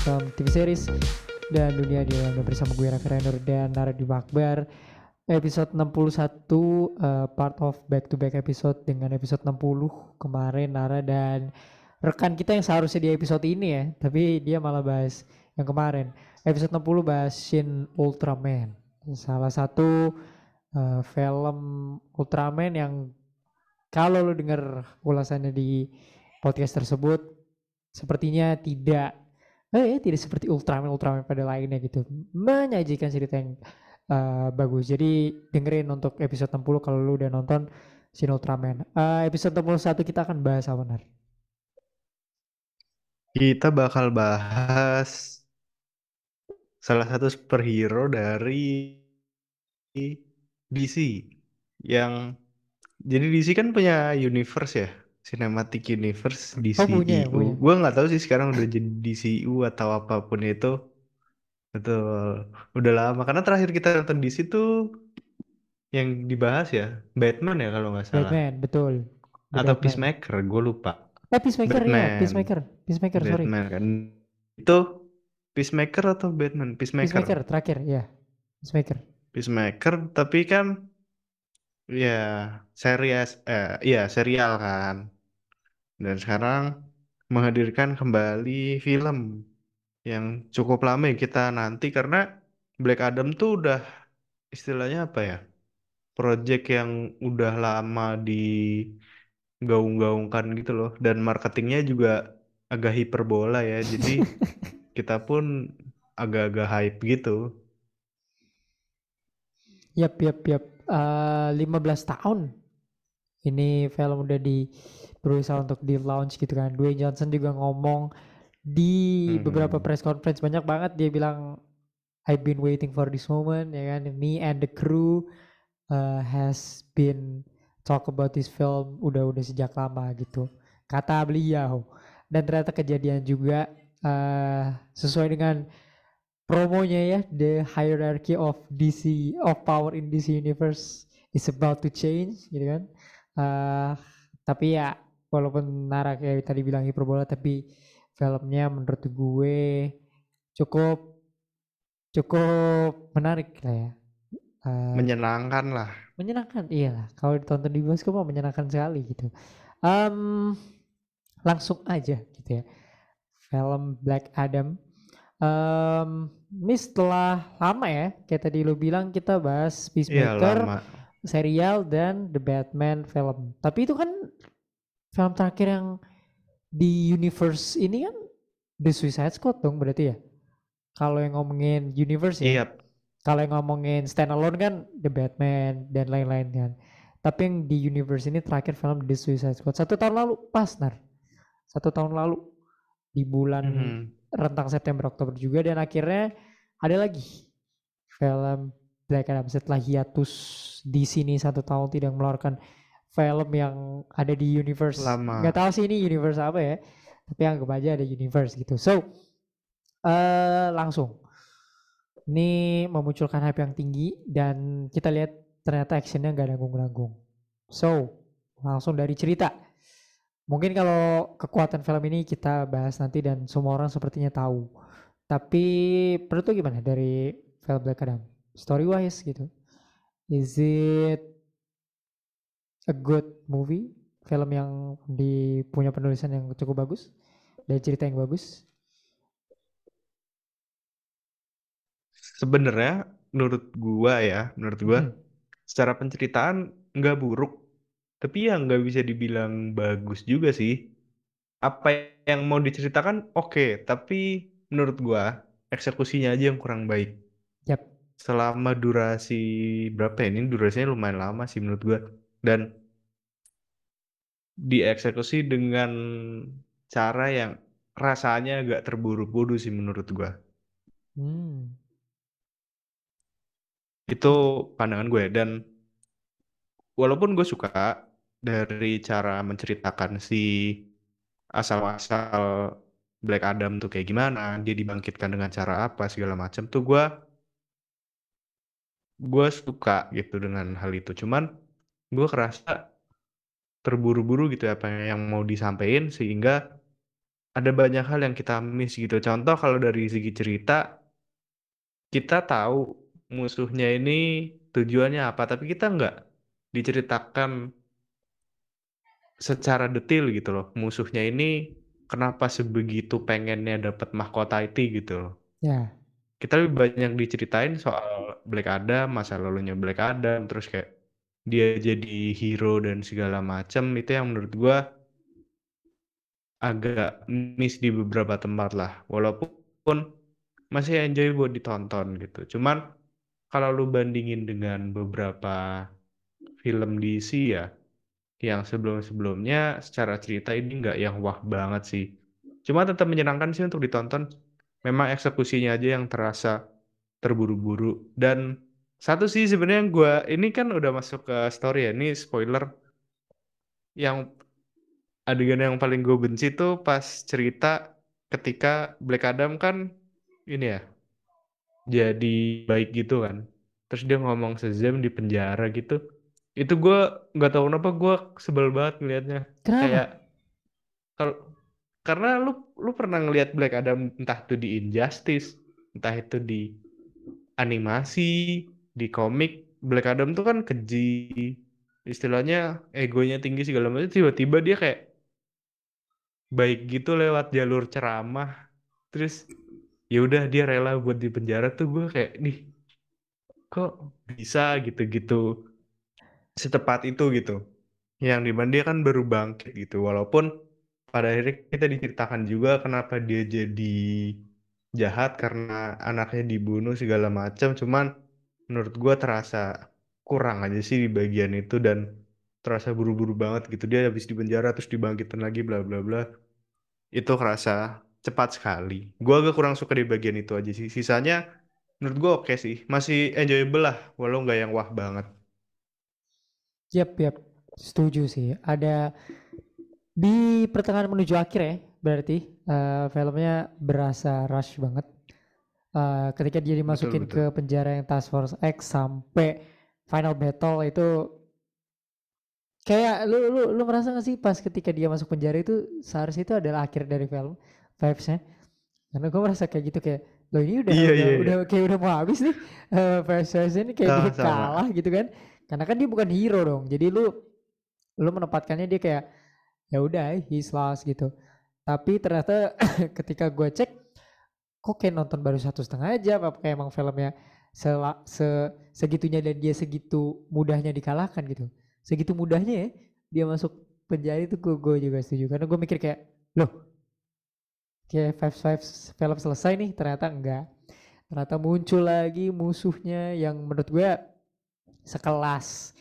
film TV series dan dunia di dalamnya bersama gue Raffi Rainer dan Naradi Akbar. Episode 61 uh, part of back to back episode dengan episode 60 kemarin Nara dan rekan kita yang seharusnya di episode ini ya tapi dia malah bahas yang kemarin. Episode 60 bahas Shin Ultraman salah satu uh, film Ultraman yang kalau lo denger ulasannya di podcast tersebut sepertinya tidak eh tidak seperti Ultraman Ultraman pada lainnya gitu. Menyajikan cerita yang uh, bagus. Jadi dengerin untuk episode 60 kalau lu udah nonton Shin Ultraman. Uh, episode 61 kita akan bahas apa nar? Kita bakal bahas salah satu superhero dari DC yang jadi DC kan punya universe ya Cinematic Universe DCU. Oh, punya, punya. Gue nggak tahu sih sekarang udah jadi DCU atau apa pun itu. Betul. Udah lama karena terakhir kita nonton DC tuh yang dibahas ya Batman ya kalau nggak salah. Batman, betul. The atau Batman. Peacemaker, gue lupa. Eh Peacemaker ya, Batman. ya, Peacemaker. Peacemaker, Batman, sorry. Batman kan. Itu Peacemaker atau Batman? Peacemaker. Peacemaker terakhir, ya. Peacemaker. Peacemaker, tapi kan ya series eh ya serial kan. Dan sekarang menghadirkan kembali film yang cukup lama ya kita nanti karena Black Adam tuh udah istilahnya apa ya? Project yang udah lama digaung-gaungkan gitu loh dan marketingnya juga agak hiperbola ya. Jadi kita pun agak-agak hype gitu. Yap, yap, yap. Uh, 15 tahun. Ini film udah di berusaha untuk di launch gitu kan. Dwayne Johnson juga ngomong di hmm. beberapa press conference banyak banget dia bilang I've been waiting for this moment ya kan. Me and the crew uh, has been talk about this film udah udah sejak lama gitu. Kata beliau. Dan ternyata kejadian juga uh, sesuai dengan promonya ya the hierarchy of DC of power in DC universe is about to change gitu kan? Uh, tapi ya walaupun Nara kayak tadi bilang hiperbola tapi filmnya menurut gue cukup cukup menarik lah ya. Uh, menyenangkan lah. Menyenangkan iya lah. Kalau ditonton di bioskop mah menyenangkan sekali gitu. Um, langsung aja gitu ya. Film Black Adam. Um, ini setelah lama ya kayak tadi lo bilang kita bahas Peacemaker iya, serial dan The Batman film tapi itu kan film terakhir yang di universe ini kan The Suicide Squad dong berarti ya. Kalau yang ngomongin universe ya. Yep. Kalau yang ngomongin standalone kan The Batman dan lain-lain kan. Tapi yang di universe ini terakhir film The Suicide Squad satu tahun lalu pas nar. Satu tahun lalu di bulan mm -hmm. Rentang September Oktober juga dan akhirnya ada lagi film Black Adam setelah hiatus di sini satu tahun tidak mengeluarkan film yang ada di universe. Lama. Nggak tahu sih ini universe apa ya tapi anggap aja ada universe gitu. So uh, langsung. Ini memunculkan hype yang tinggi dan kita lihat ternyata actionnya nggak nanggung-nanggung. So langsung dari cerita mungkin kalau kekuatan film ini kita bahas nanti dan semua orang sepertinya tahu. Tapi perlu tuh gimana dari film Black Adam? Story wise gitu. Is it a good movie, film yang di punya penulisan yang cukup bagus? Dan cerita yang bagus. Sebenarnya menurut gua ya, menurut gua hmm. secara penceritaan nggak buruk, tapi ya nggak bisa dibilang bagus juga sih. Apa yang mau diceritakan oke, okay, tapi menurut gua eksekusinya aja yang kurang baik. Yap. Selama durasi berapa ya? Ini durasinya lumayan lama sih menurut gua dan dieksekusi dengan cara yang rasanya agak terburu-buru sih menurut gua. Hmm. Itu pandangan gue dan walaupun gue suka dari cara menceritakan si asal-asal Black Adam tuh kayak gimana, dia dibangkitkan dengan cara apa segala macam tuh gue gue suka gitu dengan hal itu. Cuman gue kerasa terburu-buru gitu apa yang mau disampaikan sehingga ada banyak hal yang kita miss gitu. Contoh kalau dari segi cerita, kita tahu musuhnya ini tujuannya apa, tapi kita nggak diceritakan secara detail gitu loh. Musuhnya ini kenapa sebegitu pengennya dapat mahkota itu gitu loh. Ya. Kita lebih banyak diceritain soal Black Adam, masa lalunya Black Adam, terus kayak dia jadi hero dan segala macam itu yang menurut gua agak miss di beberapa tempat lah. Walaupun masih enjoy buat ditonton gitu. Cuman kalau lu bandingin dengan beberapa film DC ya, yang sebelum-sebelumnya secara cerita ini nggak yang wah banget sih. Cuma tetap menyenangkan sih untuk ditonton. Memang eksekusinya aja yang terasa terburu-buru. Dan satu sih sebenarnya yang gue ini kan udah masuk ke story ya. Ini spoiler. Yang adegan yang paling gue benci tuh pas cerita ketika Black Adam kan ini ya jadi baik gitu kan. Terus dia ngomong sejam di penjara gitu itu gue nggak tahu kenapa gue sebel banget ngelihatnya Kenapa? kayak kalau karena lu lu pernah ngelihat Black Adam entah itu di Injustice entah itu di animasi di komik Black Adam tuh kan keji istilahnya egonya tinggi segala macam tiba-tiba dia kayak baik gitu lewat jalur ceramah. Terus ya udah dia rela buat di penjara tuh gue kayak nih kok bisa gitu-gitu secepat itu gitu. Yang di mana dia kan baru bangkit gitu. Walaupun pada akhirnya kita diceritakan juga kenapa dia jadi jahat karena anaknya dibunuh segala macam. Cuman menurut gua terasa kurang aja sih di bagian itu dan terasa buru-buru banget gitu. Dia habis di penjara terus dibangkitin lagi bla bla bla. Itu kerasa cepat sekali. Gua agak kurang suka di bagian itu aja sih. Sisanya menurut gua oke sih. Masih enjoyable lah walau nggak yang wah banget. Yap, yap. Setuju sih. Ada di pertengahan menuju akhir ya, berarti uh, filmnya berasa rush banget. Uh, ketika dia dimasukin betul, betul. ke penjara yang Task Force X sampai final battle itu kayak lu lu lu merasa gak sih pas ketika dia masuk penjara itu seharusnya itu adalah akhir dari film vibesnya karena gue merasa kayak gitu kayak lo ini udah iya, udah, iya, udah iya. kayak udah mau habis nih uh, vibes ini kayak dia kalah gitu kan karena kan dia bukan hero dong. Jadi lu lu menempatkannya dia kayak ya udah he's lost gitu. Tapi ternyata ketika gue cek kok kayak nonton baru satu setengah aja apa kayak emang filmnya se, se segitunya dan dia segitu mudahnya dikalahkan gitu. Segitu mudahnya ya dia masuk penjara itu gue, gue juga setuju karena gue mikir kayak loh kayak five five film selesai nih ternyata enggak ternyata muncul lagi musuhnya yang menurut gue sekelas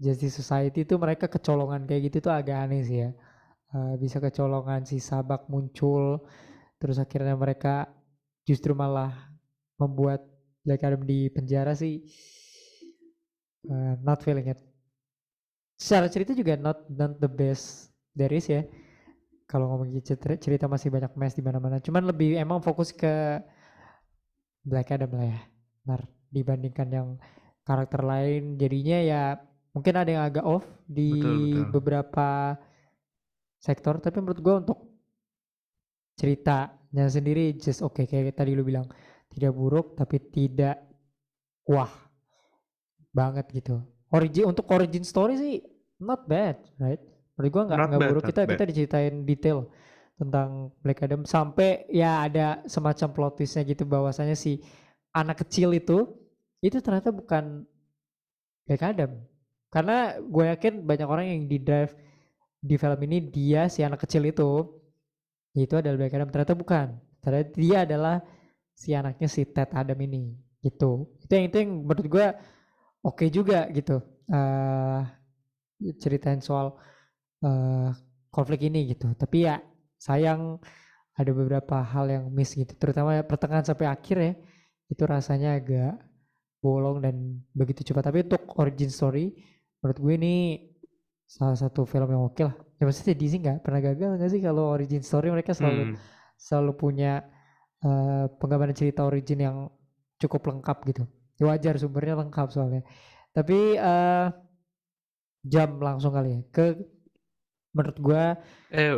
Justice Society itu mereka kecolongan kayak gitu tuh agak aneh sih ya. Uh, bisa kecolongan si Sabak muncul terus akhirnya mereka justru malah membuat Black Adam di penjara sih uh, not feeling it. Secara cerita juga not not the best there is ya. Kalau ngomongin cerita, masih banyak mess di mana-mana. Cuman lebih emang fokus ke Black Adam lah ya. Benar dibandingkan yang karakter lain jadinya ya mungkin ada yang agak off di betul, betul. beberapa sektor tapi menurut gue untuk ceritanya sendiri just oke okay. kayak tadi lu bilang tidak buruk tapi tidak wah banget gitu origin untuk origin story sih not bad right menurut gue nggak nggak buruk kita bad. kita diceritain detail tentang Black Adam sampai ya ada semacam plot twistnya gitu bahwasanya si anak kecil itu itu ternyata bukan Black Adam. Karena gue yakin banyak orang yang di drive di film ini dia si anak kecil itu itu adalah Black Adam ternyata bukan. Ternyata dia adalah si anaknya si Ted Adam ini gitu. Itu yang itu yang menurut gue oke okay juga gitu. Uh, ceritain soal uh, konflik ini gitu. Tapi ya sayang ada beberapa hal yang miss gitu. Terutama pertengahan sampai akhir ya itu rasanya agak bolong dan begitu cepat. Tapi untuk origin story, menurut gue ini salah satu film yang oke lah. Ya maksudnya Disney nggak pernah gagal nggak sih kalau origin story mereka selalu hmm. selalu punya uh, penggambaran cerita origin yang cukup lengkap gitu. Ya wajar sumbernya lengkap soalnya. Tapi uh, jam langsung kali ya ke menurut gue. Eh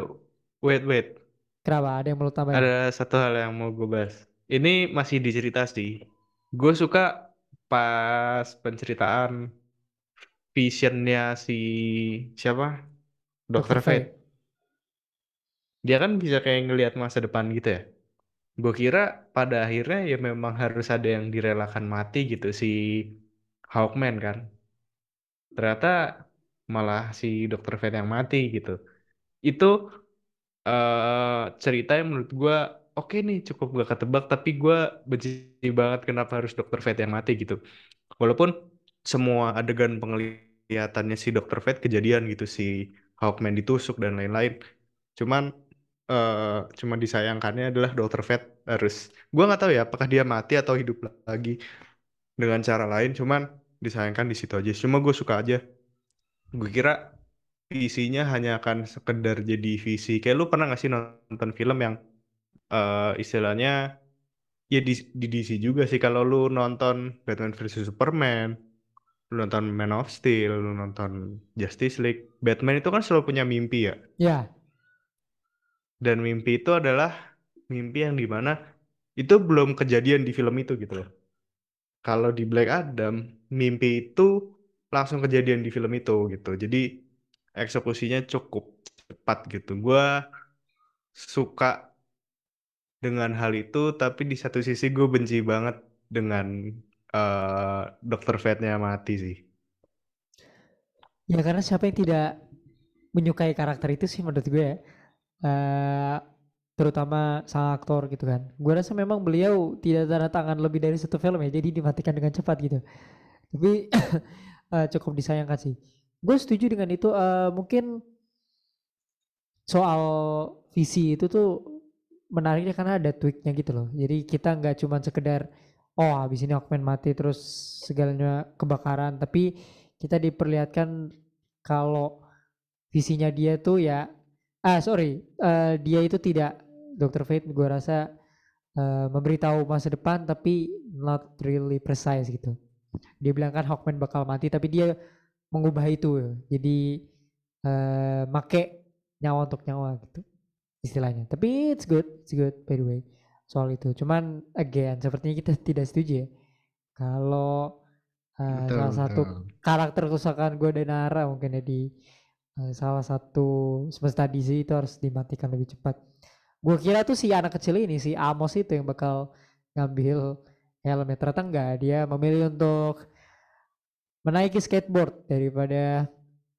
wait wait Kenapa? Ada yang mau tambahin? Ada satu hal yang mau gue bahas. Ini masih di cerita sih. Gue suka pas penceritaan visionnya si siapa? Dr. Dr. Fate. Dia kan bisa kayak ngelihat masa depan gitu ya. Gue kira pada akhirnya ya memang harus ada yang direlakan mati gitu si Hawkman kan. Ternyata malah si Dr. Fate yang mati gitu. Itu eh cerita yang menurut gue oke nih cukup gak ketebak tapi gue benci banget kenapa harus Dr. Fate yang mati gitu. Walaupun semua adegan penglihatannya si Dr. Fate kejadian gitu si Hawkman ditusuk dan lain-lain. Cuman eh cuma disayangkannya adalah Dr. Fate harus gue nggak tahu ya apakah dia mati atau hidup lagi dengan cara lain cuman disayangkan di situ aja. Cuma gue suka aja. Gue kira visinya hanya akan sekedar jadi visi. Kayak lu pernah gak sih nonton film yang eh istilahnya ya di, di DC juga sih kalau lu nonton Batman versus Superman, lu nonton Man of Steel, lu nonton Justice League, Batman itu kan selalu punya mimpi ya. Ya, Dan mimpi itu adalah mimpi yang di mana itu belum kejadian di film itu gitu loh. Kalau di Black Adam, mimpi itu langsung kejadian di film itu gitu. Jadi eksekusinya cukup cepat gitu. Gua suka dengan hal itu, tapi di satu sisi gue benci banget dengan eh Dr. Fate-nya mati sih. ya karena siapa yang tidak menyukai karakter itu sih menurut gue ya. Eh, terutama sang aktor gitu kan. Gue rasa memang beliau tidak tanda tangan lebih dari satu film ya, jadi dimatikan dengan cepat gitu. Tapi eh, cukup disayangkan sih. Gue setuju dengan itu. eh, mungkin soal visi itu tuh menariknya karena ada tweaknya gitu loh. Jadi kita nggak cuma sekedar oh habis ini Hawkman mati terus segalanya kebakaran, tapi kita diperlihatkan kalau visinya dia tuh ya ah sorry eh, dia itu tidak Dr. Fate gue rasa eh, memberitahu masa depan tapi not really precise gitu. Dia bilang kan Hawkman bakal mati tapi dia mengubah itu jadi eh make nyawa untuk nyawa gitu istilahnya. Tapi it's good, it's good by the way soal itu. Cuman again sepertinya kita tidak setuju ya kalau Betul, salah satu betul. karakter kesukaan gue dan Nara mungkin ya di eh, salah satu semesta DC itu harus dimatikan lebih cepat. Gue kira tuh si anak kecil ini si Amos itu yang bakal ngambil helmnya ternyata enggak dia memilih untuk menaiki skateboard daripada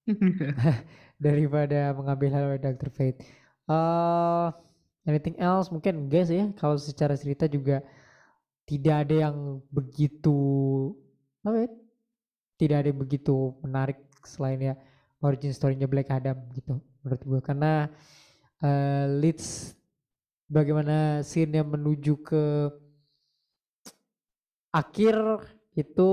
daripada mengambil helm Dr. Fate. Eh anything else? Mungkin sih ya. Kalau secara cerita juga tidak ada yang begitu apa ya, tidak ada yang begitu menarik selain ya origin story-nya Black Adam gitu menurut gue karena eh, leads bagaimana scene yang menuju ke akhir itu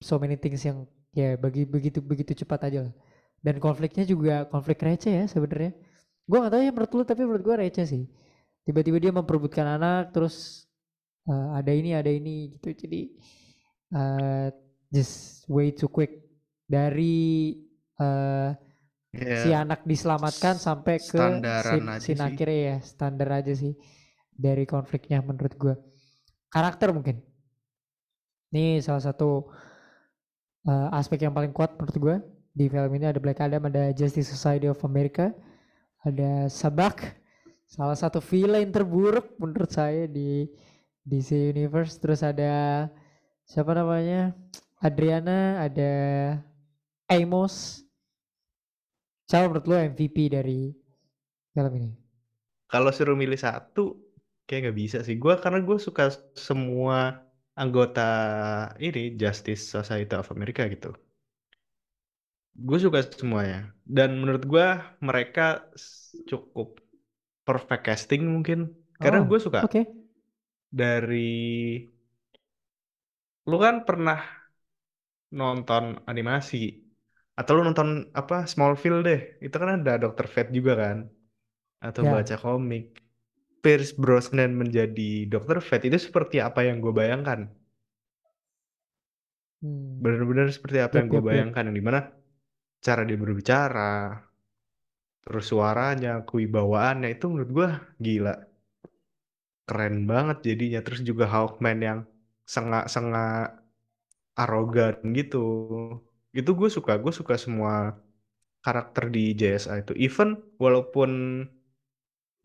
so many things yang ya bagi begitu begitu cepat aja lah. dan konfliknya juga konflik receh ya sebenarnya gue gak tahu ya menurut lu tapi menurut gue receh sih. Tiba-tiba dia memperebutkan anak terus eh, ada ini ada ini gitu. Jadi eh, just way too quick dari eh, si Ya, anak diselamatkan sampai ke standaran scene sih. akhirnya ya standar aja sih dari konfliknya menurut gue karakter mungkin. Ini salah satu eh, aspek yang paling kuat menurut gue di film ini. Ada Black Adam ada Justice Society of America ada Sabak salah satu villain terburuk menurut saya di DC Universe terus ada siapa namanya Adriana ada Amos siapa menurut lo MVP dari film ini Kalau suruh milih satu, kayak nggak bisa sih. Gue karena gue suka semua anggota ini Justice Society of America gitu. Gue suka semuanya. Dan menurut gue mereka cukup perfect casting mungkin. Karena Oh, gue suka oke dari lu kan pernah nonton animasi atau lu nonton apa Smallville deh. Itu kan ada Dr. Fate juga kan atau ya baca komik. Pierce Brosnan menjadi Dr. Fate itu seperti apa yang gue bayangkan. hmm. Benar-benar seperti apa Yap, yang gue yap. bayangkan. Yang di mana cara dia berbicara, terus suaranya, kewibawaannya itu menurut gua gila. Keren banget jadinya. Terus juga Hawkman yang sengak-sengak arogan gitu. Itu gue suka, gue suka semua karakter di JSA itu. Even walaupun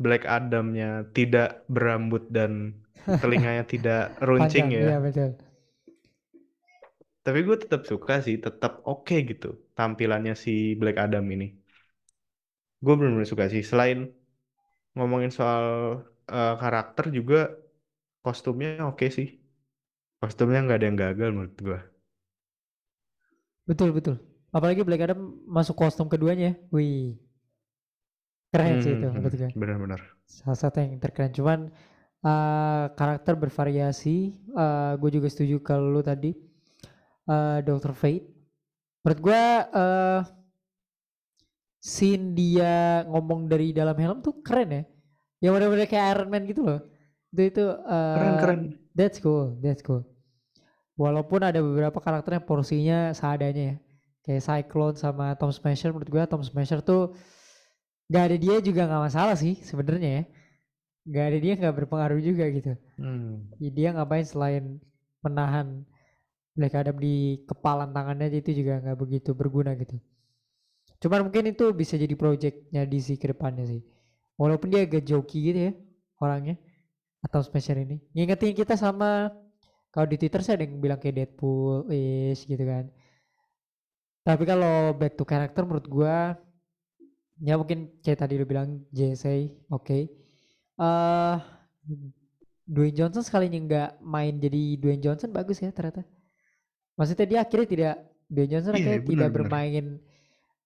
Black Adam-nya tidak berambut dan telinganya tidak runcing Panjang, ya. iya betul. Tapi gue tetap suka sih, tetap oke gitu tampilannya si Black Adam ini. Gue benar-benar suka sih. Selain ngomongin soal uh, karakter juga kostumnya oke sih. Kostumnya nggak ada yang gagal menurut gue. Betul betul. Apalagi Black Adam masuk kostum keduanya. Wih. Keren sih itu Hmm, menurut gue. benar-benar. Salah satu yang terkeren. Cuman uh, karakter bervariasi. Uh, gue juga setuju kalau lu tadi. Uh, Dr. Fate. Menurut gue uh, scene dia ngomong dari dalam helm tuh keren ya. Yang bener-bener kayak Iron Man gitu loh. Itu itu uh, Keren keren. That's cool, that's cool. Walaupun ada beberapa karakter yang porsinya seadanya ya. Kayak Cyclone sama Tom Smasher menurut gue Tom Smasher tuh gak ada dia juga gak masalah sih sebenarnya ya. Gak ada dia gak berpengaruh juga gitu. Hmm. Ya, dia ngapain selain menahan Black Adam di kepalan tangannya itu juga gak begitu berguna gitu. Cuman mungkin itu bisa jadi projectnya DC ke depannya sih. Walaupun dia agak joki gitu ya orangnya. Atau Smasher ini. Ngingetin kita sama kalau di Twitter saya ada yang bilang kayak Deadpool is gitu kan. Tapi kalau back to character menurut gua ya mungkin kayak tadi lu bilang JSA oke. Okay. Uh, Dwayne Johnson sekalinya nggak main jadi Dwayne Johnson bagus ya ternyata. Maksudnya dia akhirnya tidak Dwayne Johnson Iya, akhirnya benar, tidak benar. bermain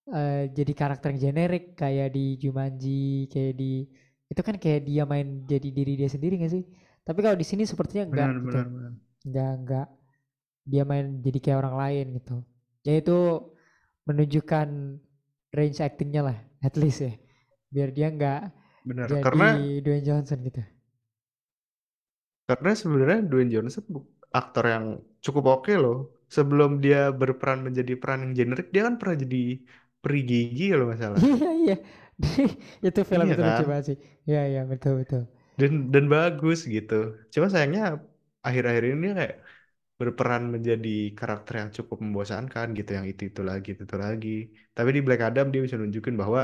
uh, jadi karakter yang generik kayak di Jumanji kayak di itu kan kayak dia main jadi diri dia sendiri gak sih? Tapi kalau di sini sepertinya enggak Benar gitu. benar. Enggak enggak dia main jadi kayak orang lain gitu. Ya itu menunjukkan range actingnya lah at least ya. Biar dia enggak Benar. jadi Karena Dwayne Johnson gitu. karena sebenarnya Dwayne Johnson aktor yang cukup oke loh. Sebelum dia berperan menjadi peran yang generik, dia kan pernah jadi peri gigi kalau nggak salah. Iya iya. itu film Iya itu lucu kan? banget sih. Iya iya betul betul. Dan dan bagus gitu. Cuma sayangnya akhir-akhir ini dia kayak berperan menjadi karakter yang cukup membosankan gitu, yang itu itu lagi itu, itu lagi. Tapi di Black Adam dia bisa nunjukin bahwa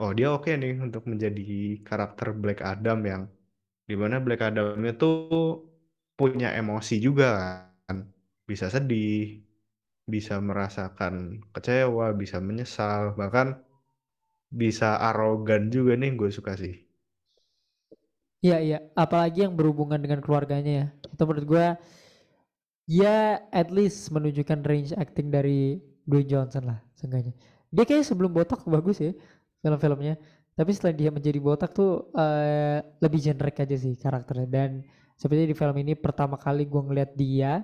oh dia oke nih untuk menjadi karakter Black Adam yang di mana Black Adam-nya tuh punya emosi juga kan. Bisa sedih, bisa merasakan kecewa, bisa menyesal, bahkan bisa arogan juga nih gue suka sih. Iya iya. Apalagi yang berhubungan dengan keluarganya ya. Itu menurut gua ya at least menunjukkan range acting dari Dwayne Johnson lah seenggaknya. Dia kayak sebelum botak bagus ya film-filmnya. Tapi setelah dia menjadi botak tuh eh, lebih generik aja sih karakternya. Dan seperti di film ini pertama kali gua ngeliat dia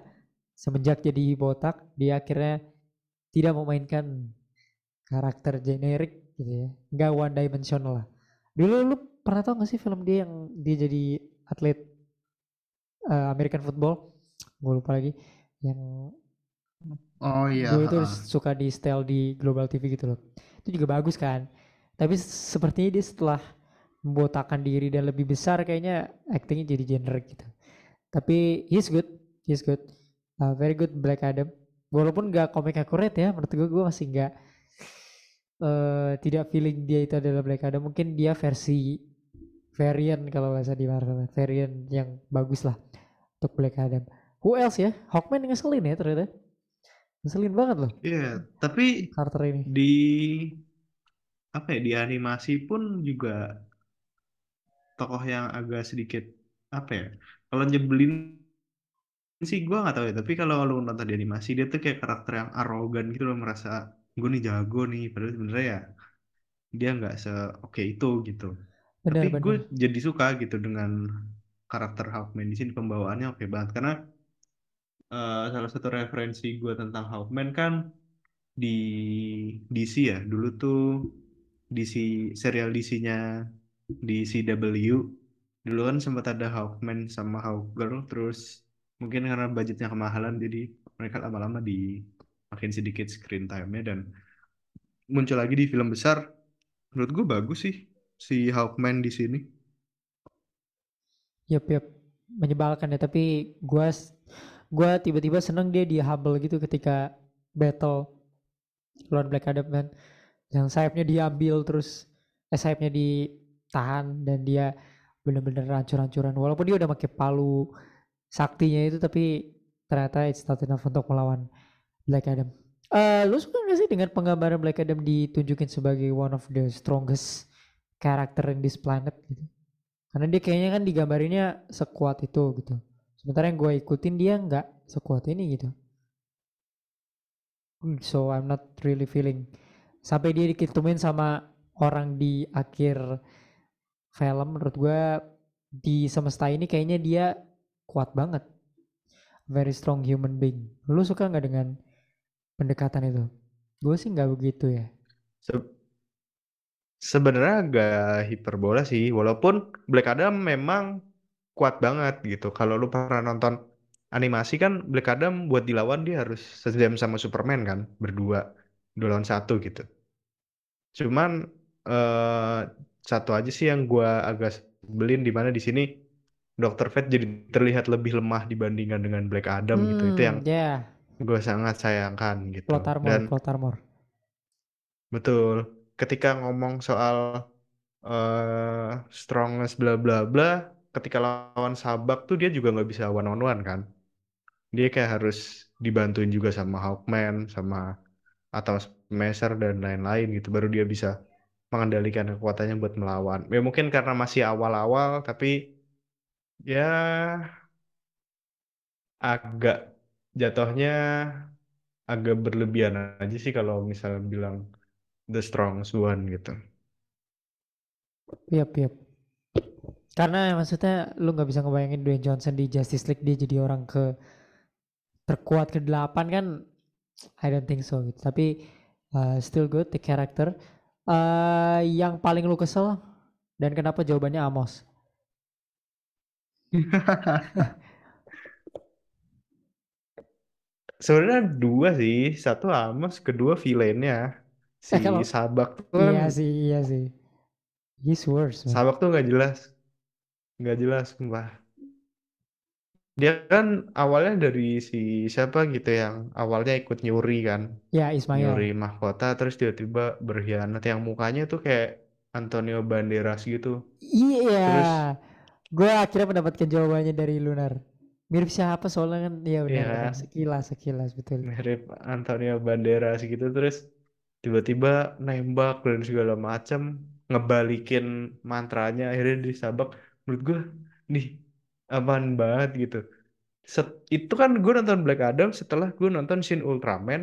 semenjak jadi botak dia akhirnya tidak memainkan karakter generik gitu ya. Nggak one dimensional lah. Dulu lu pernah tau gak sih film dia yang dia jadi atlet eh, American football? Gue lupa lagi. Yang Oh iya. dulu itu suka di style di Global TV gitu loh. Itu juga bagus kan. Tapi sepertinya dia setelah membotakan diri dan lebih besar kayaknya actingnya jadi generic gitu. Tapi he's good, he's good, Uh, very good Black Adam. Walaupun gak komik akurat ya, menurut gue gue masih gak eh, tidak feeling dia itu adalah Black Adam. Mungkin dia versi variant kalau bahasa di Marvel, variant yang bagus lah untuk Black Adam. Who else ya? Hawkman ngeselin ya ternyata. Ngeselin banget loh Iya, tapi karakter ini. di apa ya di animasi pun juga tokoh yang agak sedikit apa ya kalau nyebelin sih gua nggak tahu ya. Tapi kalau lu nonton di animasi dia tuh kayak karakter yang arogan gitu loh. Merasa gue nih jago nih. Padahal sebenarnya ya dia nggak se oke itu gitu. Tapi gue jadi suka gitu dengan karakter Hawkman di sini. Pembawaannya oke banget. Karena eh, salah satu referensi gue tentang Hawkman kan di DC ya. Dulu tuh DC serial DC-nya di CW dulu kan sempat ada Hawkman sama Hawkgirl terus mungkin karena budgetnya kemahalan jadi mereka lama-lama di makin sedikit screen time-nya dan muncul lagi di film besar menurut gue bagus sih si Hawkman di sini. Yap, yap. Menyebalkan ya, tapi gua gua tiba-tiba seneng dia di Hubble gitu ketika battle lawan Black Adam kan. Yang sayapnya diambil terus eh sayapnya ditahan dan dia bener-bener hancur-hancuran. Walaupun dia udah pakai palu saktinya itu tapi ternyata it's not enough untuk melawan Black Adam. Eh, lu suka gak sih dengan penggambaran Black Adam ditunjukin sebagai one of the strongest character in this planet gitu? Karena dia kayaknya kan digambarinnya sekuat itu gitu. Sementara yang gue ikutin dia nggak sekuat ini gitu. Hmm, So I'm not really feeling. Sampai dia dikitumin sama orang di akhir film menurut gue di semesta ini kayaknya dia kuat banget. Very strong human being. Lu suka nggak dengan pendekatan itu? Gue sih nggak begitu ya. Se- Sebenarnya agak hiperbola sih, walaupun Black Adam memang kuat banget gitu. Kalau lu pernah nonton animasi kan Black Adam buat dilawan dia harus sejam sama Superman kan, berdua, dua lawan satu gitu. Cuman eh, satu aja sih yang gua agak sebelin di mana di sini Dr. Fate jadi terlihat lebih lemah dibandingkan dengan Black Adam gitu. Itu yang Hmm, ya, gue sangat sayangkan gitu. plot armor, Dan plot armor. betul, ketika ngomong soal eh strongest bla bla bla, ketika lawan Sabak tuh dia juga nggak bisa one on one kan. Dia kayak harus dibantuin juga sama Hawkman, sama atau Smasher dan lain-lain gitu, baru dia bisa mengendalikan kekuatannya buat melawan. Ya mungkin karena masih awal-awal, tapi ya agak jatuhnya agak berlebihan aja sih kalau misalnya bilang the strongest one gitu. Yap, yap. Karena maksudnya lu nggak bisa ngebayangin Dwayne Johnson di Justice League dia jadi orang ke terkuat ke delapan kan I don't think so gitu. Tapi uh, still good the character. Uh, yang paling lu kesel dan kenapa jawabannya Amos? Sebenarnya dua sih, satu Amos, kedua villainnya si Eh kalau Sabak tuh kan, iya sih iya sih. He's worse man. Sabak tuh nggak jelas, nggak jelas sumpah. Dia kan awalnya dari si siapa gitu yang awalnya ikut nyuri kan, Ya Ismail. nyuri mahkota, terus tiba-tiba berkhianat yang mukanya tuh kayak Antonio Banderas gitu. Iya. Terus Gue akhirnya mendapatkan jawabannya dari Lunar. Mirip siapa soalnya kan Iya benar kan? sekilas sekilas betul. mirip Antonio Banderas gitu, terus tiba-tiba nembak dan segala macam, ngebalikin mantranya, akhirnya disabak. Menurut gue, nih aman banget gitu. Set- itu kan gue nonton Black Adam setelah gue nonton Shin Ultraman.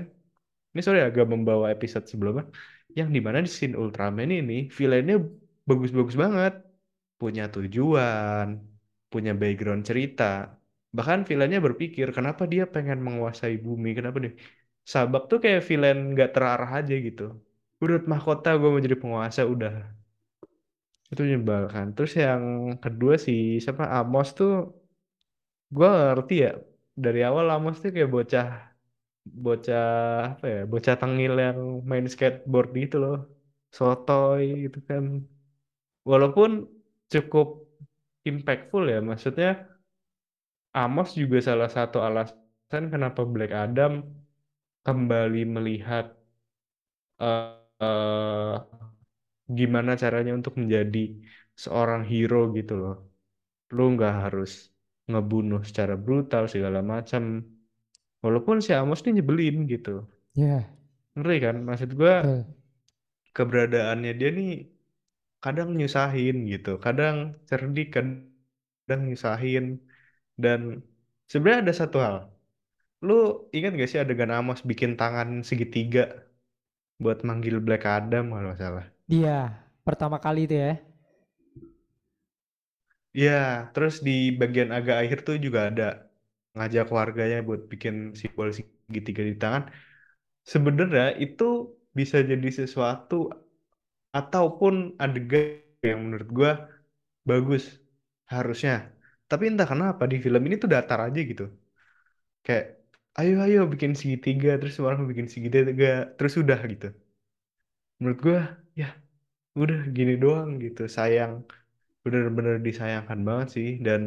Ini sorry agak membawa episode sebelumnya. Yang di mana di Shin Ultraman ini villainnya bagus-bagus banget. Punya tujuan, punya background cerita. Bahkan villainnya berpikir kenapa dia pengen menguasai bumi, kenapa dia. Sabak tuh kayak villain gak terarah aja gitu. Udah mahkota gue mau jadi penguasa udah. Itu menyebalkan. Terus yang kedua sih siapa Amos tuh gue ngerti ya dari awal Amos tuh kayak bocah bocah apa ya bocah tengil yang main skateboard gitu loh sotoy gitu kan walaupun cukup impactful ya. Maksudnya Amos juga salah satu alasan kenapa Black Adam kembali melihat eh, eh, gimana caranya untuk menjadi seorang hero gitu loh. Lu nggak harus ngebunuh secara brutal segala macam. Walaupun si Amos ini nyebelin gitu. Ya ngeri kan? Maksud gua betul. keberadaannya dia nih kadang nyusahin gitu kadang cerdik kadang nyusahin dan sebenarnya ada satu hal lu ingat gak sih adegan Amos bikin tangan segitiga buat manggil Black Adam kalau nggak salah Dia pertama kali itu ya. Iya, terus di bagian agak akhir tuh juga ada ngajak warganya buat bikin simbol segitiga di tangan. Sebenarnya itu bisa jadi sesuatu ataupun adegan yang menurut gua bagus harusnya. Tapi entah kenapa di film ini tuh datar aja gitu. Kayak ayo ayo bikin segitiga terus orang bikin segitiga terus udah gitu. Menurut gua ya udah gini doang gitu sayang bener-bener disayangkan banget sih dan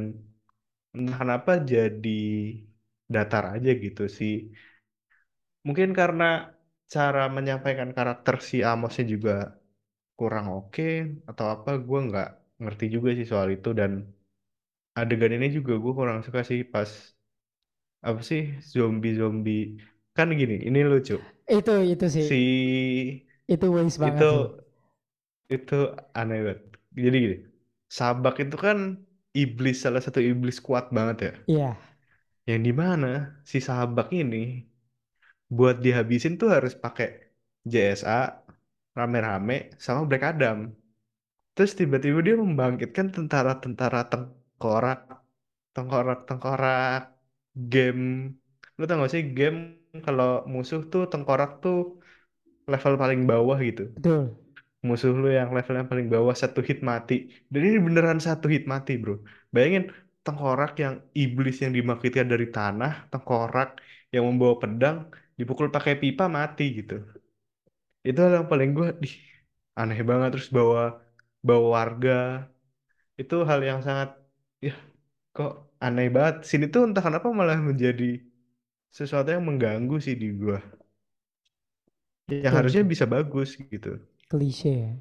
entah kenapa jadi datar aja gitu sih mungkin karena cara menyampaikan karakter si Amosnya juga kurang oke atau apa gue nggak ngerti juga sih soal itu. Dan adegan ini juga gue kurang suka sih pas apa sih zombie-zombie. Kan gini ini lucu. Itu itu sih. si Itu waste banget itu sih. itu aneh banget. Jadi gini Sabak itu kan iblis salah satu iblis kuat banget ya. Iya, yang di mana si Sabak ini buat dihabisin tuh harus pakai JSA rame-rame sama Black Adam. Terus tiba-tiba dia membangkitkan tentara-tentara tengkorak tengkorak-tengkorak game. Lu tau gak sih game kalau musuh tuh tengkorak tuh level paling bawah gitu. Betul. musuh lu yang levelnya paling bawah satu hit mati. Dan ini beneran satu hit mati bro. Bayangin tengkorak yang iblis yang dimaksudkan dari tanah tengkorak yang membawa pedang dipukul pakai pipa mati gitu itu hal yang paling gue di aneh banget. Terus bawa bawa warga. Itu hal yang sangat ya kok aneh banget. Sini tuh entah kenapa malah menjadi sesuatu yang mengganggu sih di gua. Yang Betul, harusnya bisa bagus gitu. Klise. Ya.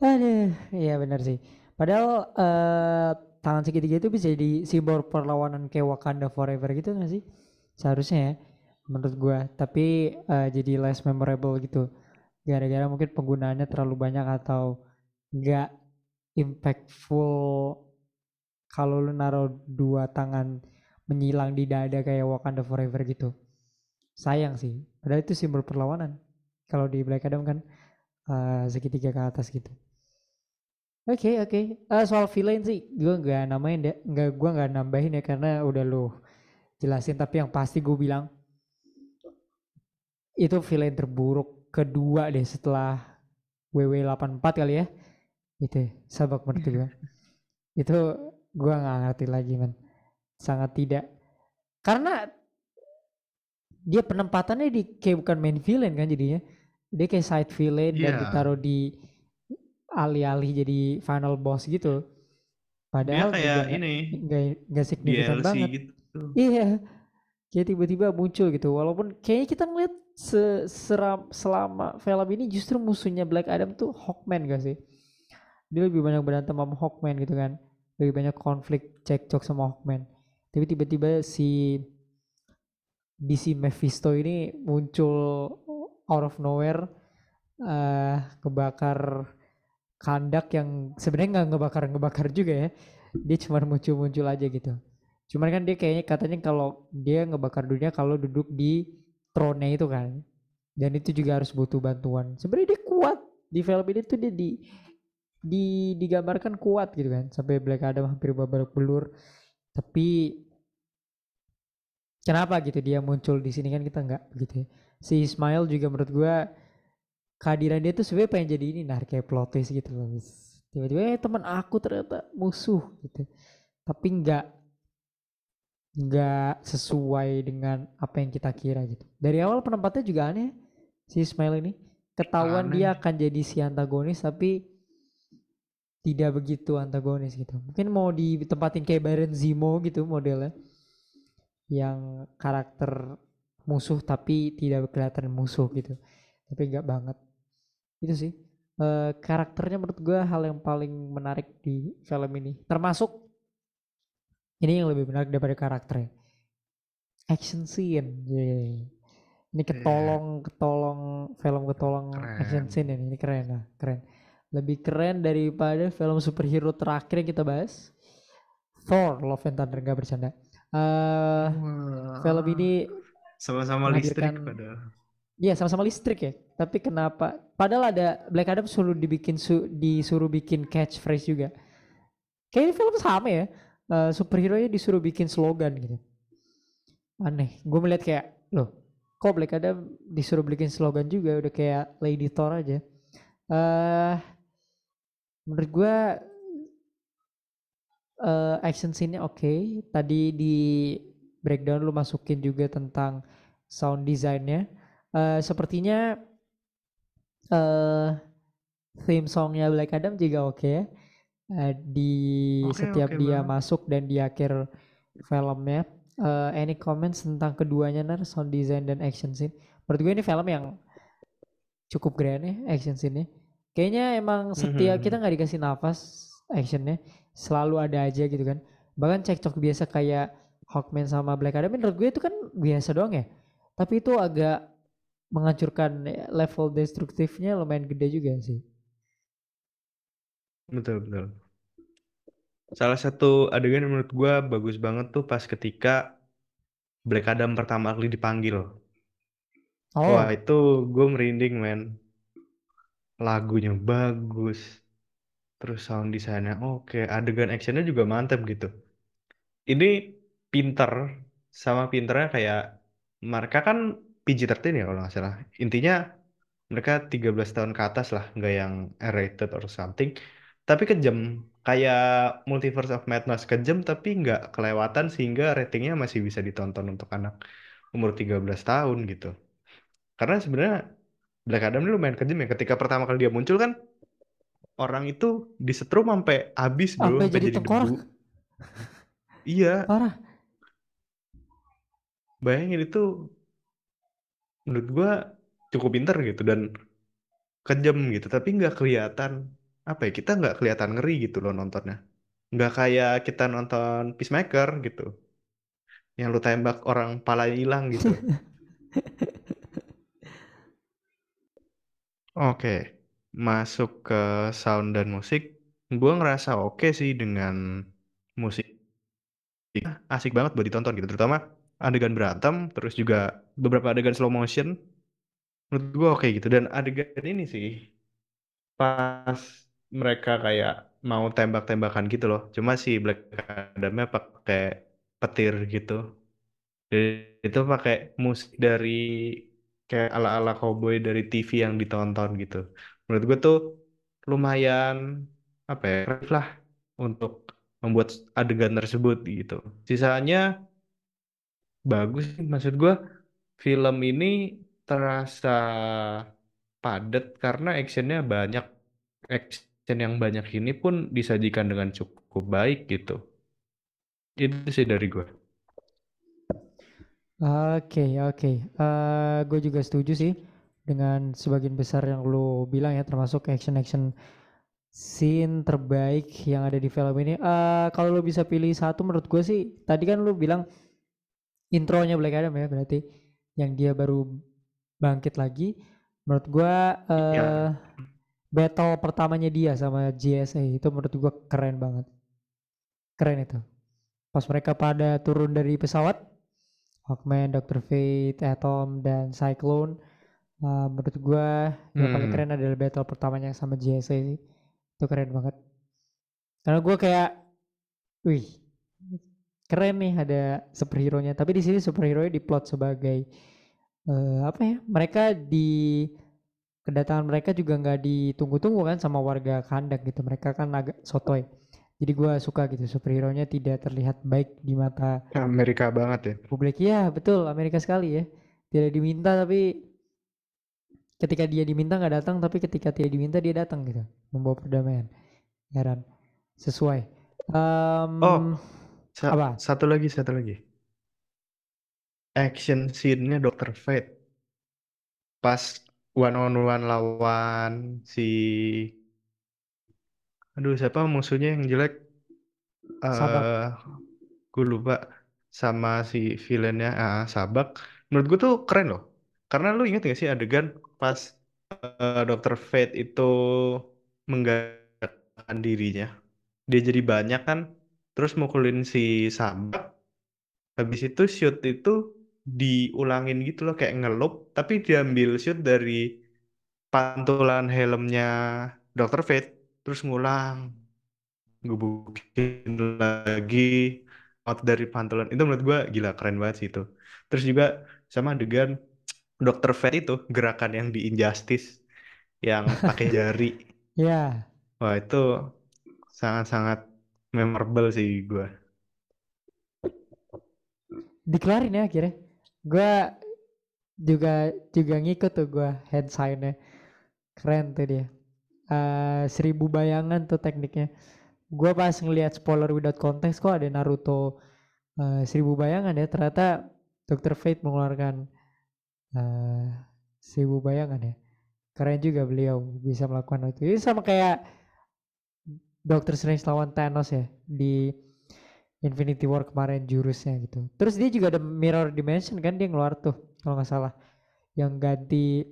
Aduh, iya benar sih. Padahal eh, tangan segitiga itu bisa jadi simbol perlawanan kayak Wakanda Forever gitu gak sih? Seharusnya ya, menurut gua. Tapi eh, jadi less memorable gitu. Gara-gara mungkin penggunaannya terlalu banyak atau nggak impactful kalau lu naruh dua tangan menyilang di dada kayak Wakanda Forever gitu. Sayang sih. Padahal itu simbol perlawanan. Kalau di Black Adam kan eh, segitiga ke atas gitu. Oke oke. Eh, soal villain sih, gue nggak namain deh, nggak gue nggak nambahin ya karena udah lu jelasin. Tapi yang pasti gue bilang itu villain terburuk kedua deh setelah WW84 kali ya. Itu ya, sabak menurut gue. itu gue nggak ngerti lagi man. Sangat tidak. Karena dia penempatannya di kayak bukan main villain kan jadinya. Dia kayak side villain dan Iya. ditaruh di alih-alih jadi final boss gitu. dia Padahal juga kayak ini nggak nggak signifikan DLC banget. gitu Iya, kayak tiba-tiba muncul gitu. Walaupun kayaknya kita ngeliat seram selama film ini justru musuhnya Black Adam tuh Hawkman gak sih? Dia lebih banyak berantem sama Hawkman gitu kan. Lebih banyak konflik cekcok sama Hawkman. Tapi tiba-tiba si DC Mephisto ini muncul out of nowhere eh kebakar kandak yang sebenarnya nggak ngebakar ngebakar juga ya dia cuma muncul-muncul aja gitu cuman kan dia kayaknya katanya kalau dia ngebakar dunia kalau duduk di throne itu kan. Dan itu juga harus butuh bantuan. Sebenarnya dia kuat. Di film ini tuh dia di di digambarkan kuat gitu kan. Sampai Black Adam hampir babak belur. Tapi kenapa gitu dia muncul di sini kan kita nggak gitu ya. si Ismail juga menurut gua kehadiran dia tuh sebenarnya pengen jadi ini nah kayak plot twist gitu loh tiba-tiba eh teman aku ternyata musuh gitu. Tapi nggak nggak sesuai dengan apa yang kita kira gitu. Dari awal penempatnya juga aneh si Ismail ini. Ketahuan dia Aneh. akan jadi si antagonis tapi tidak begitu antagonis gitu. Mungkin mau ditempatin kayak Baron Zemo gitu modelnya yang karakter musuh tapi tidak kelihatan musuh gitu. Tapi enggak banget. Itu sih. Eh, karakternya menurut gue hal yang paling menarik di film ini. Termasuk ini yang lebih menarik daripada karakternya action scene Yeay. ini ketolong ketolong film ketolong action Keren. scene ini ini keren lah keren lebih keren daripada film superhero terakhir yang kita bahas Thor Love and Thunder nggak bercanda eh Wah. film ini sama-sama listrik padahal Iya sama-sama listrik ya. Tapi kenapa? Padahal ada Black Adam suruh dibikin su- disuruh bikin catchphrase juga. Kayaknya film sama ya. Eh, superhero nya disuruh bikin slogan gitu. Aneh. Gue melihat kayak loh, kok Black Adam disuruh bikin slogan juga udah kayak Lady Thor aja. Eh menurut gue eh action scene-nya oke. Tadi di breakdown lu masukin juga tentang sound design-nya. Eh, sepertinya eh theme songnya Black Adam juga oke ya. Eh, di Oke, setiap oke dia banget. masuk dan di akhir filmnya. Eh, any comments tentang keduanya nar sound design dan action scene? Menurut gue ini film yang cukup grand ya action scene-nya. Kayaknya emang setiap kita Mhm. nggak dikasih nafas actionnya selalu ada aja gitu kan. Bahkan cekcok biasa kayak Hawkman sama Black Adam menurut gue itu kan biasa doang ya. Tapi itu agak menghancurkan level destruktifnya lumayan gede juga sih. Betul, betul. Salah satu adegan yang menurut gua bagus banget tuh pas ketika Black Adam pertama kali dipanggil. Wah, Oh, itu gue merinding, men. Lagunya bagus. Terus sound desainnya oke. Adegan actionnya juga mantep gitu. Ini pinter. Sama pinternya kayak mereka kan PG-13 ya kalau nggak salah. Intinya mereka 13 tahun ke atas lah. Nggak yang R-rated or something. Tapi kejam. Kayak Multiverse of Madness kejam tapi nggak kelewatan sehingga ratingnya masih bisa ditonton untuk anak umur 13 tahun gitu. Karena sebenarnya Black Adam ini lumayan kejam ya. Ketika pertama kali dia muncul kan orang itu disetrum sampai habis bro, sampai jadi jadi tengkorak. debu. Iya, Parah. bayangin itu menurut gua cukup pinter gitu dan kejam gitu. Tapi nggak kelihatan apa ya? Kita nggak kelihatan ngeri gitu loh nontonnya. Nggak kayak kita nonton Peacemaker gitu, yang lu tembak orang palanya hilang gitu. Oke, masuk ke sound dan musik. Gue ngerasa oke sih dengan musik. Asik banget buat ditonton gitu. Terutama adegan berantem, terus juga beberapa adegan slow motion. Menurut gue oke gitu. Dan adegan ini sih, pas mereka kayak mau tembak-tembakan gitu loh. Cuma si Black Adamnya pakai petir gitu. Dan itu pakai musik dari kayak ala-ala cowboy dari TV yang ditonton gitu. Menurut gue tuh lumayan apa ya kreatif lah untuk membuat adegan tersebut gitu. Sisanya bagus. Maksud gue film ini terasa padat karena actionnya banyak. Action yang banyak ini pun disajikan dengan cukup baik gitu. Itu sih dari gue. Oke, oke. Eh, gue juga setuju sih dengan sebagian besar yang lo bilang ya, termasuk action-action scene terbaik yang ada di film ini. Eh, kalau lo bisa pilih satu, menurut gue sih, tadi kan lo bilang intronya Black Adam ya, berarti yang dia baru bangkit lagi. Menurut gue eh, Ya. Battle pertamanya dia sama JSA itu menurut gue keren banget. Keren itu. Pas mereka pada turun dari pesawat, Hawkman, Dr. Fate, Atom, dan Cyclone. Uh, menurut gua yang paling Hmm. keren adalah battle pertamanya sama JSA sih. Itu keren banget. Karena gua kayak, wih, keren nih ada superhero-nya. Tapi di sini superhero-nya diplot sebagai eh, apa ya? Mereka di kedatangan mereka juga nggak ditunggu-tunggu kan sama warga kandak gitu. Mereka kan agak sotoy. Jadi gua suka gitu superhero-nya tidak terlihat baik di mata Amerika banget ya. publik ya betul Amerika sekali ya tidak diminta tapi ketika dia diminta nggak datang tapi ketika tidak diminta dia datang gitu membawa perdamaian heran sesuai Em, Oh, Sa- apa satu lagi, satu lagi. Action scene-nya Dr. Fate. Pas one on one lawan si aduh siapa musuhnya yang jelek? Sabak. Eh, gue lupa sama si villainnya ah, Sabak. Menurut gue tuh keren loh. Karena lu inget gak sih adegan pas eh, Dr. Fate itu menggerakkan dirinya. Dia jadi banyak kan, terus mukulin si Sabak. Habis itu shoot itu diulangin gitu loh kayak ngelup, tapi diambil shoot dari pantulan helmnya Dr. Fate, terus ngulang, gebukin lagi out dari pantulan. Itu menurut gua gila keren banget sih itu. Terus juga sama adegan Dr. Fate itu gerakan yang di Injustice yang pakai jari. ya Wah, itu sangat-sangat memorable sih gua. dikelarin ya akhirnya gua juga juga ngikut tuh gua hand sign-nya. Keren tuh dia. Uh, seribu bayangan tuh tekniknya. Gue pas ngelihat spoiler without context kok ada Naruto uh, seribu bayangan ya. Ternyata Dr. Fate mengeluarkan uh, seribu bayangan ya. Keren juga beliau bisa melakukan itu. Ini sama kayak Doctor Strange lawan Thanos ya. Di Infinity War kemarin jurusnya gitu terus dia juga ada mirror dimension kan dia ngeluar tuh kalau nggak salah yang ganti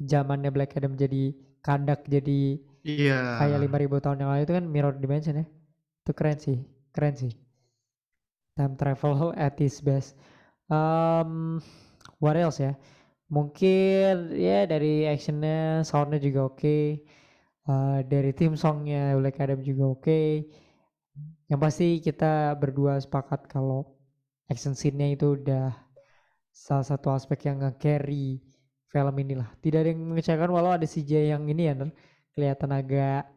zamannya Black Adam jadi kandak jadi Iya. kayak lima ribu tahun yang lalu itu kan mirror dimension ya itu keren sih keren sih time travel at its best um, what else ya mungkin ya dari actionnya soundnya juga oke okay. uh, dari tim songnya Black Adam juga oke okay. Yang pasti kita berdua sepakat kalau action scene-nya itu udah salah satu aspek yang nge-carry film inilah. Tidak ada yang mengecewakan walau ada CJ yang ini ya, kelihatan agak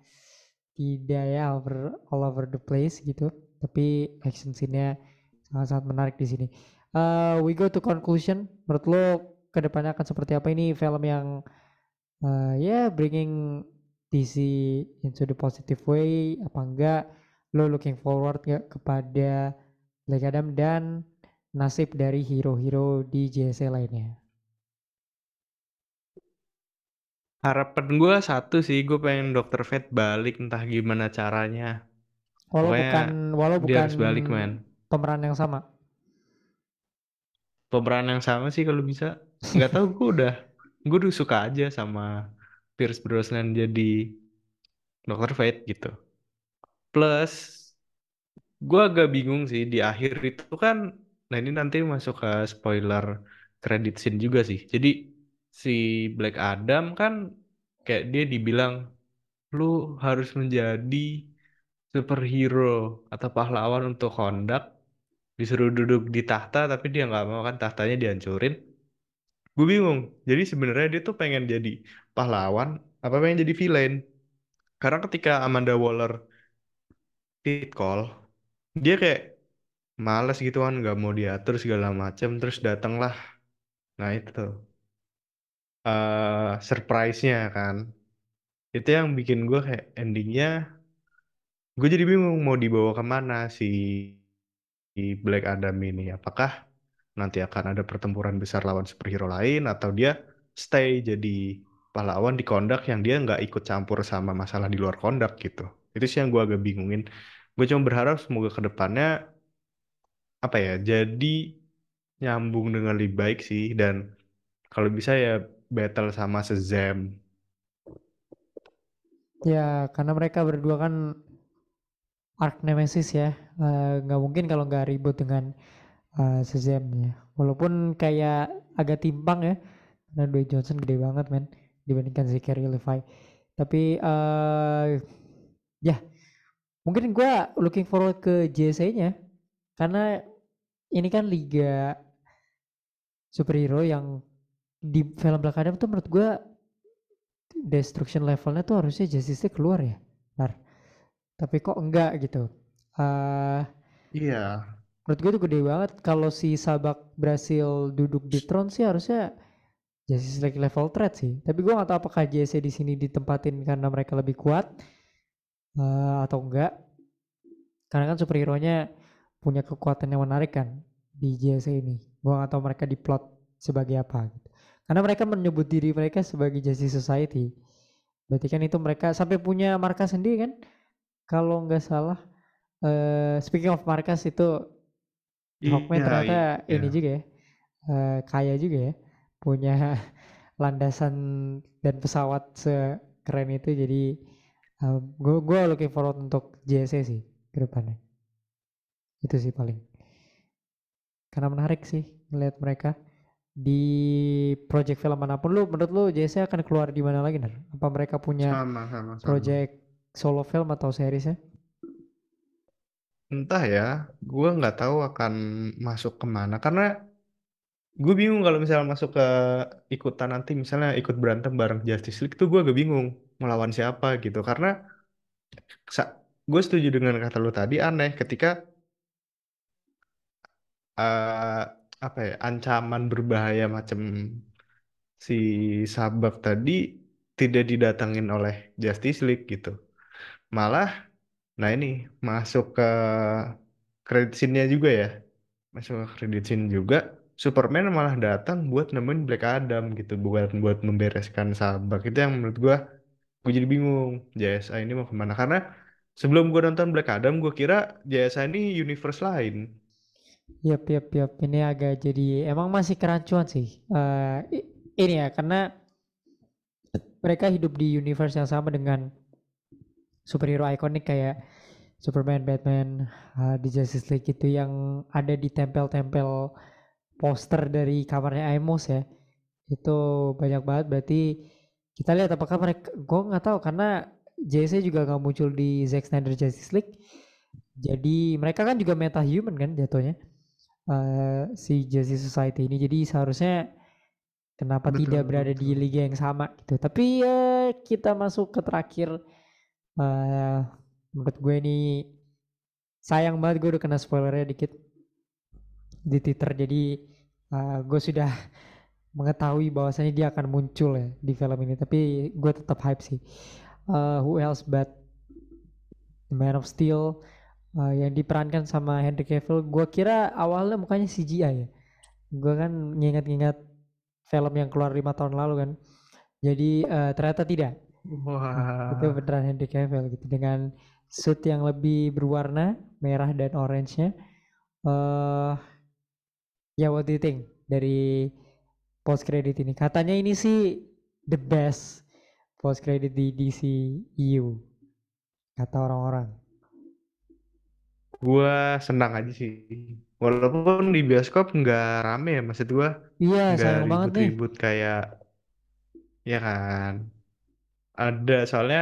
tidak ya over all over the place gitu. Tapi action scene-nya sangat-sangat menarik di sini. Uh, we go to conclusion. Menurut lo ke depannya akan seperti apa ini film yang uh, ya yeah, bringing DC into the positive way apa enggak? Lo looking forward gak kepada Black Adam dan nasib dari hero-hero di JSA lainnya? Harapan gue satu sih, gue pengen Dokter Fate balik entah gimana caranya. Walau Pokoknya bukan, walau dia bukan harus balik man. Pemeran yang sama. Pemeran yang sama sih kalau bisa. Nggak tahu gue udah, gue udah suka aja sama Pierce Brosnan jadi Dokter Fate gitu. Plus, gue agak bingung sih di akhir itu kan, nah ini nanti masuk ke spoiler credit scene juga sih. Jadi si Black Adam kan kayak dia dibilang lu harus menjadi superhero atau pahlawan untuk kondak disuruh duduk di tahta tapi dia nggak mau kan tahtanya dihancurin. Gue bingung jadi sebenarnya dia tuh pengen jadi pahlawan apa pengen jadi villain? Karena ketika Amanda Waller tit call. Dia kayak males gitu kan nggak mau diatur segala macam terus datanglah. Nah itu uh, surprise-nya kan. Itu yang bikin gue kayak endingnya gue jadi bingung mau dibawa ke mana si Black Adam ini. Apakah nanti akan ada pertempuran besar lawan superhero lain atau dia stay jadi pahlawan di kondak yang dia nggak ikut campur sama masalah di luar kondak gitu. Itu sih yang gue agak bingungin gue cuma berharap semoga ke depannya apa ya jadi nyambung dengan lebih baik sih dan kalau bisa ya battle sama Shazam. Ya, karena mereka berdua kan arc nemesis ya. Eh, nggak uh, mungkin kalau nggak ribut dengan uh, Shazam ya. Walaupun kayak agak timpang ya. Karena Dwayne Johnson gede banget men dibandingkan Zachary Levi. Tapi uh, ya mungkin gue looking forward ke JSA-nya karena ini kan liga superhero yang di film Black Adam tuh menurut gue destruction levelnya tuh harusnya Justice League keluar ya, Nar. Tapi kok enggak gitu. Uh, iya. Menurut gue tuh gede banget kalau si Sabak berhasil duduk di throne sih harusnya Justice League level threat sih. Tapi gue gak tahu apakah JC di sini ditempatin karena mereka lebih kuat uh, atau enggak. Karena kan superhero-nya punya kekuatan yang menarik kan di JC ini. Gue gak tahu mereka diplot sebagai apa gitu. Karena mereka menyebut diri mereka sebagai Justice Society. Berarti kan itu mereka sampai punya markas sendiri kan? Kalau nggak salah. Uh, speaking of markas itu iya, Hawkman ternyata iya. ini juga ya. Uh, kaya juga ya. Punya landasan dan pesawat sekeren itu jadi uh, gue gue looking forward untuk JSC sih ke depannya. Itu sih paling. Karena menarik sih ngeliat mereka di project film mana pun lu menurut lu JC akan keluar di mana lagi nih? Apa mereka punya sama, sama, sama. project solo film atau series ya? Entah ya, gue nggak tahu akan masuk ke mana karena gue bingung kalau misalnya masuk ke ikutan nanti misalnya ikut berantem bareng Justice League tuh gue agak bingung melawan siapa gitu karena gue setuju dengan kata lu tadi aneh ketika uh, apa ya ancaman berbahaya macam si sabak tadi tidak didatengin oleh Justice League gitu. Malah, nah ini masuk ke credit scene-nya juga ya. Masuk ke credit scene juga, Superman malah datang buat nemuin Black Adam gitu, bukan buat membereskan sabak. Itu yang menurut gua, gue jadi bingung, JSA ini mau ke mana. Karena sebelum gua nonton Black Adam, gua kira JSA ini universe lain. Yap, yap, yap. Ini agak jadi emang masih kerancuan sih. I- ini ya karena mereka hidup di universe yang sama dengan superhero ikonik kayak Superman, Batman, uh, di Justice League itu yang ada di tempel-tempel poster dari kamarnya Amos ya. Itu banyak banget berarti kita lihat apakah mereka gue nggak tahu karena JC juga nggak muncul di Zack Snyder Justice League. Jadi mereka kan juga meta human kan jatuhnya. eh, si Justice Society ini jadi seharusnya kenapa Betul, tidak berada di betul. liga yang sama gitu. Tapi ya kita masuk ke terakhir eh menurut gue ini sayang banget gue udah kena spoilernya dikit di Twitter jadi eh, gue sudah mengetahui bahwasannya dia akan muncul ya di film ini. Tapi gue tetap hype sih. Eh, who else but The Man of Steel eh, yang diperankan sama Henry Cavill. Gue kira awalnya mukanya CGI ya. Gue kan nginget-nginget film yang keluar lima tahun lalu kan. Jadi eh, ternyata tidak. Wah, itu beneran Henry Cavill gitu. Dengan suit yang lebih berwarna merah dan orange-nya. eh ya what do you think dari post credit ini? Katanya ini sih the best post credit di DC EU kata orang-orang. gua senang aja sih. Walaupun di bioskop nggak rame ya, maksud gua Iya, nggak sayang banget nih. ribut-ribut kayak, ya kan. Ada soalnya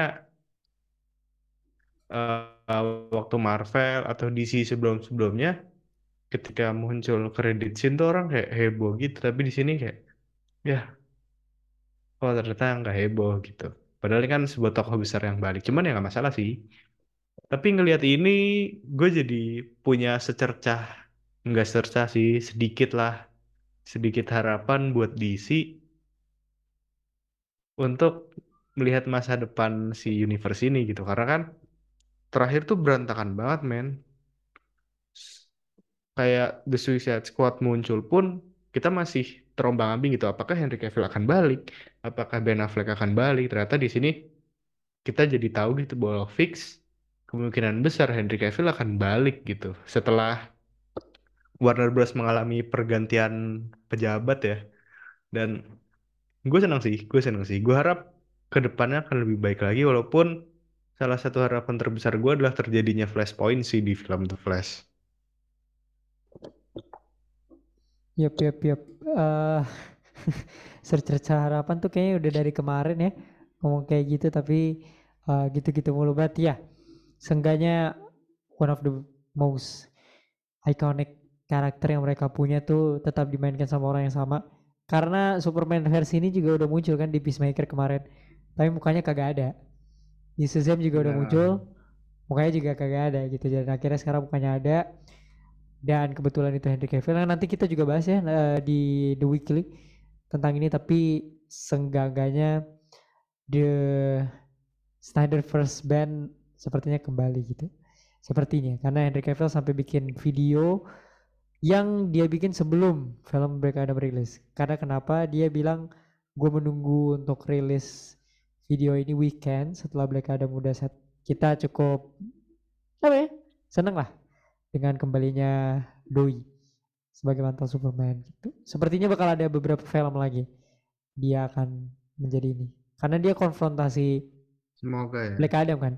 eh, waktu Marvel atau DC sebelum-sebelumnya, ketika muncul credit scene tuh orang kayak heboh gitu. Tapi di sini kayak, ya, oh ternyata nggak heboh gitu. Padahal ini kan sebuah tokoh besar yang balik. Cuman ya nggak masalah sih. Tapi ngelihat ini, gue jadi punya secercah, nggak secercah sih, sedikit lah, sedikit harapan buat DC untuk melihat masa depan si universe ini gitu. Karena kan terakhir tuh berantakan banget, men. Kayak The Suicide Squad muncul pun kita masih terombang-ambing gitu. Apakah Henry Cavill akan balik? Apakah Ben Affleck akan balik? Ternyata di sini kita jadi tahu gitu bahwa fix kemungkinan besar Henry Cavill akan balik gitu. Setelah Warner Bros mengalami pergantian pejabat ya. Dan gue senang sih, gue senang sih. Gue harap ke depannya akan lebih baik lagi walaupun salah satu harapan terbesar gue adalah terjadinya flashpoint sih di film The Flash. Yap, yap, yap. Eh secerca harapan tuh kayaknya udah dari kemarin ya ngomong kayak gitu tapi eh, gitu-gitu mulu banget ya. Seenggaknya one of the most iconic karakter yang mereka punya tuh tetap dimainkan sama orang yang sama. Karena Superman versi ini juga udah muncul kan di Peacemaker kemarin. Tapi mukanya kagak ada. Di Shazam juga udah Nah. muncul. Mukanya juga kagak ada gitu. Dan akhirnya sekarang mukanya ada. Dan kebetulan itu Henry Cavill. Nah, nanti kita juga bahas ya eh, di The Weekly tentang ini. Tapi seenggaknya The Snyder First Band sepertinya kembali gitu. Sepertinya karena Henry Cavill sampai bikin video yang dia bikin sebelum film Black Adam rilis. Karena kenapa? Dia bilang gue menunggu untuk rilis video ini weekend setelah Black Adam udah set. Kita cukup apa ya? Seneng lah dengan kembalinya Doi sebagai mantan Superman gitu. Sepertinya bakal ada beberapa film lagi dia akan menjadi ini. Karena dia konfrontasi Semoga ya. Black Adam kan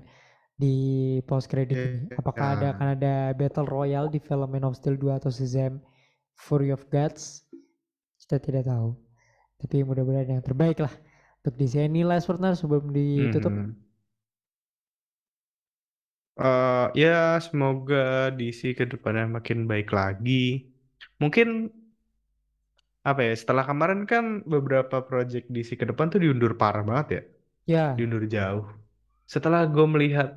di post credit Iya, ini. Apakah ada iya. akan ada battle royale di film Man of Steel 2 atau Shazam Fury of Gods? Kita tidak tahu. Tapi mudah-mudahan yang terbaik lah untuk di sini last Nar, sebelum ditutup. Mhm. Eh, ya semoga DC ke depannya makin baik lagi. Mungkin apa ya? Setelah kemarin kan beberapa project DC ke depan tuh diundur parah banget ya, Ya, diundur jauh. Setelah gue melihat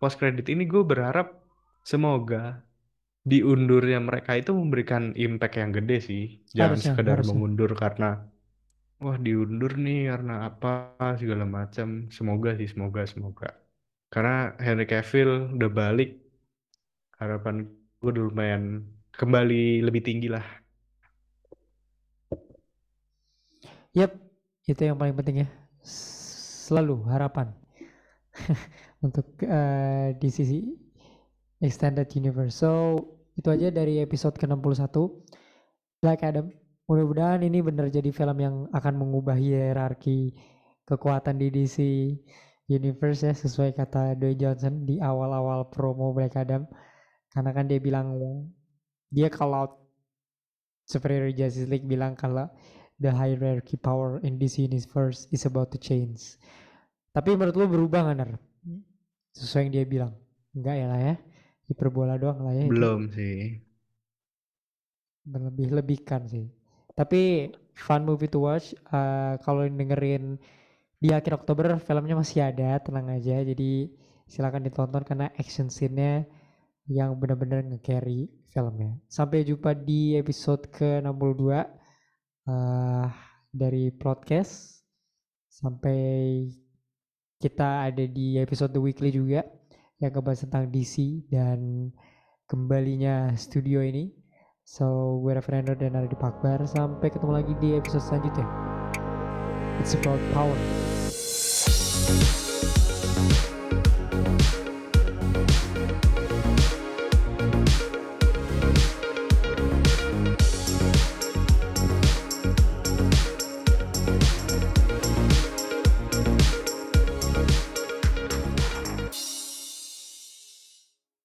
post credit ini, gue berharap semoga diundurnya mereka itu memberikan impact yang gede sih. Jangan Harusnya, sekedar harusnya. mengundur karena wah diundur nih karena apa segala macam. Semoga sih, semoga, semoga. Karena Henry Cavill udah balik, harapan gue udah lumayan kembali lebih tinggi lah. Yap, itu yang paling penting ya. Selalu harapan untuk uh, di sisi extended universe. So, itu aja dari episode ke-61 Black Adam. Mudah-mudahan ini benar jadi film yang akan mengubah hierarki kekuatan di DC Universe ya sesuai kata Dwayne Johnson di awal-awal promo Black Adam. Karena kan dia bilang dia kalau Superior Justice League bilang kalau the hierarchy power in this universe is about to change. Tapi menurut lo berubah nggak ner? Sesuai yang dia bilang? Enggak ya lah ya. Hiperbola doang lah ya. Belum itu. sih. Berlebih-lebihkan sih. Tapi fun movie to watch. Uh, kalau dengerin di akhir Oktober filmnya masih ada, tenang aja. Jadi silakan ditonton karena action scene-nya yang benar-benar nge-carry filmnya. Sampai jumpa di episode ke-62 uh, dari podcast sampai kita ada di episode The Weekly juga yang ngebahas tentang DC dan kembalinya studio ini. So, gue Reverendo dan ada di Pakbar. Sampai ketemu lagi di episode selanjutnya. It's about power. We'll